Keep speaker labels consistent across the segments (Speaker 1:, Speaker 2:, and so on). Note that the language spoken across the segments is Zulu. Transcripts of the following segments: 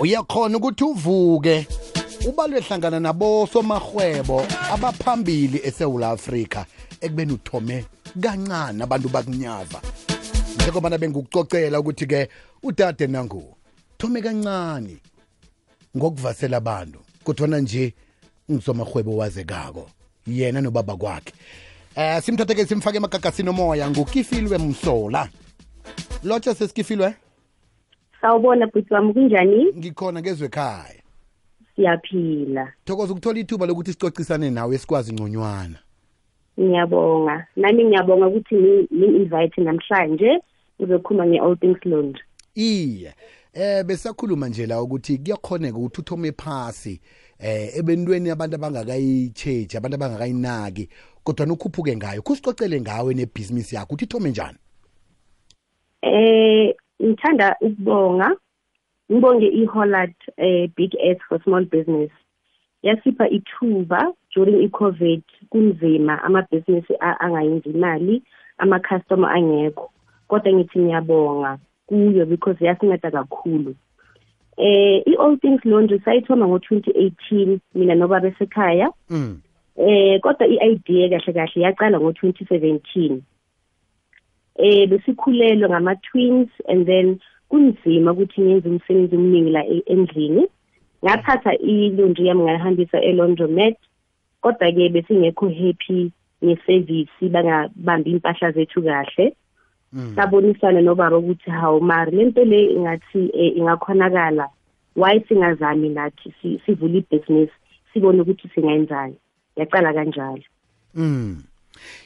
Speaker 1: uyakhona ukuthi uvuke ubalwe hlangana nabo somahwebo abaphambili esewula afrika ekubeni uthome kancane abantu bakunyaza njengobana bengukucocela ukuthi ke udade nangu thome kancane ngokuvasela abantu kuthona nje ngisomarhwebo wazekako yena nobaba kwakhe. Eh simthathe ke simfake emagagasini omoya ngukifilwe msola. Lotsha sesikifilwe
Speaker 2: Sawubona bhuti wami kunjani?
Speaker 1: ngikhona kezwe ekhaya
Speaker 2: Siyaphila.
Speaker 1: thokoza ukuthola ithuba lokuthi sicocisane nawe sikwazi ngconywana
Speaker 2: Ngiyabonga. Nami ngiyabonga ukuthi ni ni-invite namhlanje uzokhuluma nge-All Things Laundry.
Speaker 1: iye eh besakhuluma nje la ukuthi kuyakhoneka ukuthi uthome phasi eh ebentweni abantu abangakayichechi abantu abangakayinaki kodwa nukhuphuke ngayo kusicocele ngawe nebhizinisi yakho uthi ithome njani
Speaker 2: Eh ngithanda ukubonga ngibonge iHolland eh Big S for Small Business. Yasipha ithuba during iCovid kunzima amabhizinisi angayenzi imali ama customer angekho. Kodwa ngithi ngiyabonga kuyo because yasinceda kakhulu. Eh iAll Things Laundry sayithoma ngo2018 mina nobaba esekhaya.
Speaker 1: mm
Speaker 2: Eh kodwa iidea kahle kahle yaqala ngo2017. Eh besikhulelwe ngama twins and then kunzima ukuthi ngenze umsebenzi omningi la e- endlini. Ngathatha ilaundry yami ngayihambisa e-laundromat kodwa ke besingekho happy ngeservice bangabambi impahla zethu kahle.
Speaker 1: Mm
Speaker 2: sabonisana nobaba ukuthi hawu mari lento le ingathi eh, ingakhonakala why singazami nathi si- sivule ibhiziness sibone ukuthi singayenzani? Yaqala kanjalo.
Speaker 1: Mm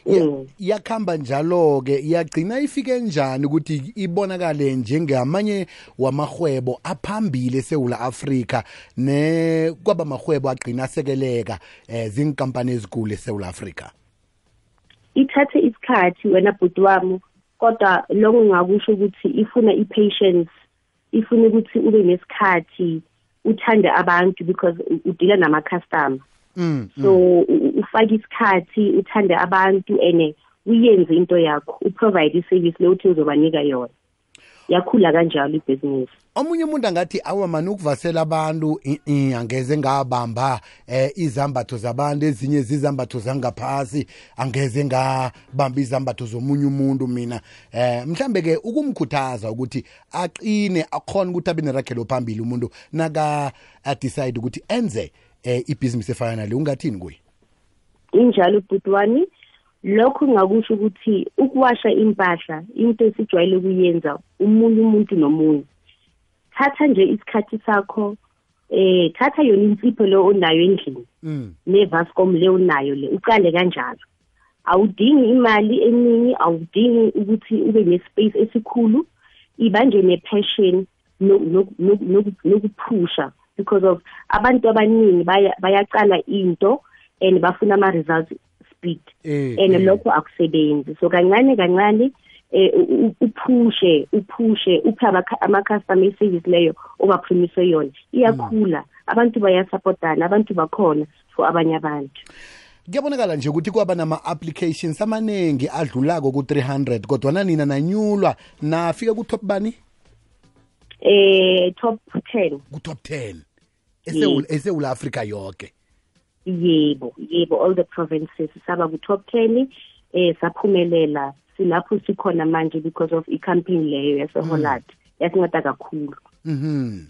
Speaker 1: Ya-
Speaker 2: Mm.
Speaker 1: yakhamba njalo ke iyagcina ifike njani ukuthi ibonakale njengamanye wamahwebo aphambili eSouth Africa ne kwaba mahwebo agcina asekeleka eh zinkampani ezikule eSouth Africa
Speaker 2: ithathe isikhathi wena bhuti wami kodwa lokho ngakusho ukuthi ifuna i-patience ifuna ukuthi ube nesikhathi uthande abantu because u- udila nama-customer
Speaker 1: mm
Speaker 2: so u- u- ufake isikhathi uthande abantu and uyenze into yakho uprovide i-service le uthi uzobanika yona. Yakhula kanjalo ibhizinisi
Speaker 1: omunye umuntu angathi awa mani ukuvasela abantu angeze ngabamba eh izambatho zabantu ezinye zizambatho zangaphasi angeze ngabamba izambatho zomunye umuntu mina. Eh mhlambe ke ukumkhuthaza ukuthi aqine akhona ukuthi abe nerakhelo phambili umuntu naka decide ukuthi enze eh ibhizinisi efana nale ungathini kuye
Speaker 2: injalo bhuti wami lokho ngakusho ukuthi ukuwasha impahla into esijwayele kuyenza umunye umuntu nomunye. Thatha nje isikhathi sakho eh thatha yona insipho le onayo endlini.
Speaker 1: Mm.
Speaker 2: Nevascom le onayo le uqale kanjalo. Awudingi imali eningi awudingi ukuthi ube nespace esikhulu. Iba nje nepassion no- no- no- no- nokuphusha because of abantu abaningi baya- bayaqala into and bafuna ama-results speed.
Speaker 1: Eh
Speaker 2: and
Speaker 1: eh.
Speaker 2: lokho akusebenzi. So kancane kancane eh u- u- uphushe uphushe uphe abakha- ama-customer service leyo obapromise yona. Iyakhula. Abantu bayasupportana abantu bakhona for abanye abantu.
Speaker 1: Kuyabonakala nje ukuthi kwaba nama-applications amaningi adlulako ku-300 kodwa nanina nanyulwa. Nafika ku-top bani?
Speaker 2: Eh top 10
Speaker 1: ku-top 10 eSewula eSewula Africa yonke
Speaker 2: yebo yebo all the provinces saba ku top 10 eh saphumelela. Silapho sikhona manje because of i-campaign leyo yaseholland yasinceda kakhulu.
Speaker 1: Mhm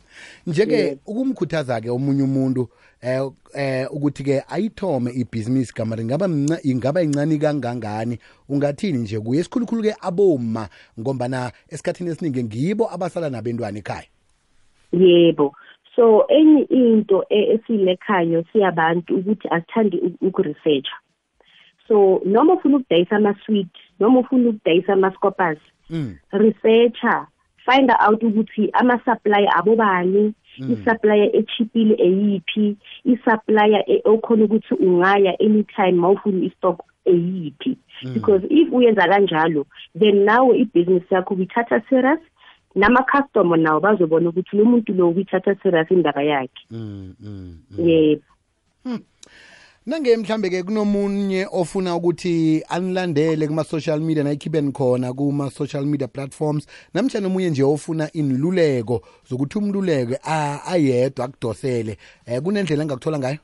Speaker 1: njeke ukumkhuthaza ke omunye umuntu eh eh ukuthi ke ayithome ibhizinisi kamari ingaba mnca- ingaba incane kangangani? Ungathini nje kuye? Esikhulukhulu ke aboma ngombana esikhathini esiningi ngibo abasala nabentwana ekhaya.
Speaker 2: Yebo. So enye into e- esiyilekhayo siyabantu ukuthi asithandi ukuresearcha. So noma ufuna ukudayisa ama-sweet noma ufuna ukudayisa ama-scopers
Speaker 1: mm.
Speaker 2: researcher find out ukuthi ama-supplier abobani i-supplier echipile eyiphi i-supplier okhona ukuthi ungaya anytime mawufuna i-stock eyiphi. Because if uyenza kanjalo then nawe ibhizinisi yakho uyithatha serious nama-customer nawo bazobona ukuthi lo muntu lo uyithatha serious indaba yakhe.
Speaker 1: Mm mm mm.
Speaker 2: yebo.
Speaker 1: Nange mhlambe ke kunomunye ofuna ukuthi anilandele kuma social media nayikhipeni khona kuma social media platforms namtshana omunye nje ofuna inluleko zokuthi umluleke a- ayedwa akudosele eh kunendlela engakuthola ngayo?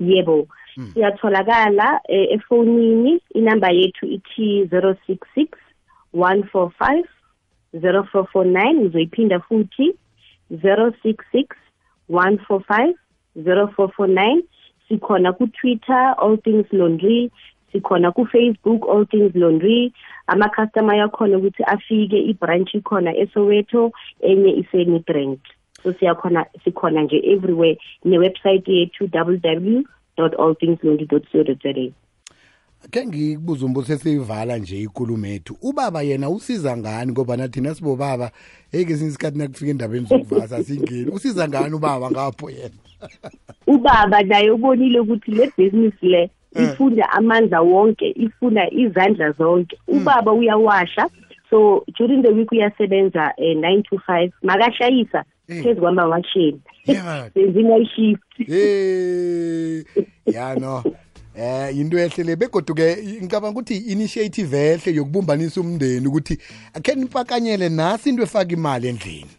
Speaker 2: Yebo. Siyatholakala eh, efonini. Inamba yethu ithi 066 145 0449 ngizoyiphinda futhi 066 145 0449 sikhona ku-twitter all things laundry. Sikhona ku-facebook all things laundry. Ama-customer yakhona ukuthi afike ibranch ikhona esoweto enye isemidrand so siyakhona sikhona nje everywhere. Newebsite yethu www allthingslaundry co za
Speaker 1: ke ngikubuza umbuzo sesiyivala nje ikulumo ethu ubaba yena usiza ngani? Ngoba nathi nasibobaba hey kesinye isikhathi nakufika endabeni zokuvasa singeni usiza ngani ubaba ngapho yena?
Speaker 2: Ubaba naye ubonile ukuthi le business le ifuna amandla wonke ifuna izandla zonke. Ubaba uyawasha. So during the week uyasebenza eh, 9 to 5 makashayisa
Speaker 1: Eh.
Speaker 2: phezu kwamawasheni
Speaker 1: Yeah.
Speaker 2: senza i-shift.
Speaker 1: Hey ya no. Eh into ehle le begoduke ngicabanga ukuthi initiative ehle yokubumbanisa umndeni ukuthi akhe nipakanyele nasi into efaka imali endlini.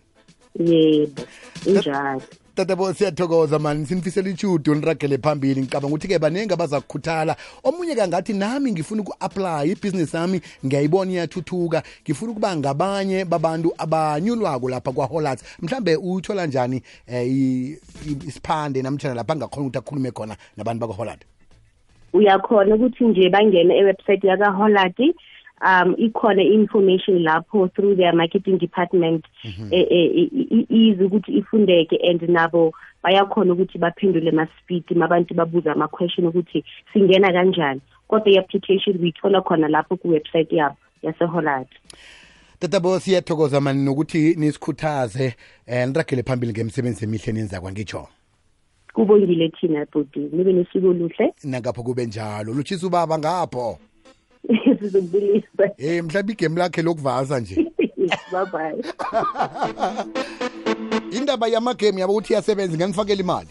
Speaker 2: Yebo injalo.
Speaker 1: Tatabo siyathokoza mani sinifisela ichudo niragele phambili. Ngicabanga ukuthi-ke baningi abazakukhuthala. Omunye kangathi nami ngifuna uku-aplya ibhizinisi yami ngiyayibona iyathuthuka. Ngifuna ukuba ngabanye babantu abanyulwako lapha kwaholat mhlambe uthola njani um isiphande namtshana lapha angakhona ukuthi akhulume khona nabantu bakwaholat
Speaker 2: uyakhona ukuthi nje bangene ewebsite yakaholadi um ikhona information lapho through their marketing department eh, eh, i- i- easy ukuthi ifundeke and nabo bayakhona ukuthi baphendule maspeed mabantu babuza ama-question ukuthi singena kanjani. Kodwa i-application uyithola khona lapho ku-website yabo yaseholland
Speaker 1: tatabo siyathokoza mani nokuthi nisikhuthaze um niragele phambili ngemsebenzi emihle nenzakwa ngitsho
Speaker 2: kubongile thina budi nibe nesiko luhle
Speaker 1: nangapho kube njalo. Lutshisa ubaba ngapho.
Speaker 2: Sizokubulisa
Speaker 1: eh mhlawumbe igame lakhe lokuvaza nje.
Speaker 2: Bye bye
Speaker 1: indaba yamagemu yabo ukuthi iyasebenza nganifakela imali.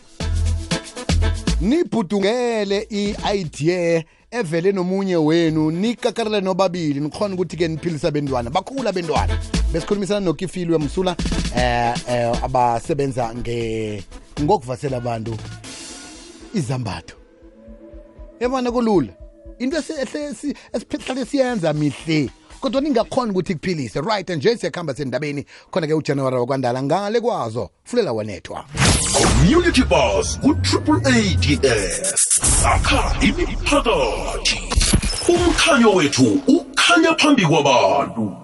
Speaker 1: Nibhudungele i-idea evele nomunye wenu nikakarele nobabili nikhona ukuthi-ke niphilisa bentwana bakhula bentwana besikhulumisana nokifilwe msula eh, eh abasebenza nge ngokuvasela abantu izambatho. Yabona kulula into esihlale siyenza mihle. Kodwa ningakhona ukuthi kuphilise. Right nje siyakuhamba sendabeni. Khona-ke ujanuwari wakwandala ngale kwazo fulela wanethwa.
Speaker 3: Community bus ku-triple ads sakha imiphakathi. Umkhanyo wethu ukhanya phambi kwabantu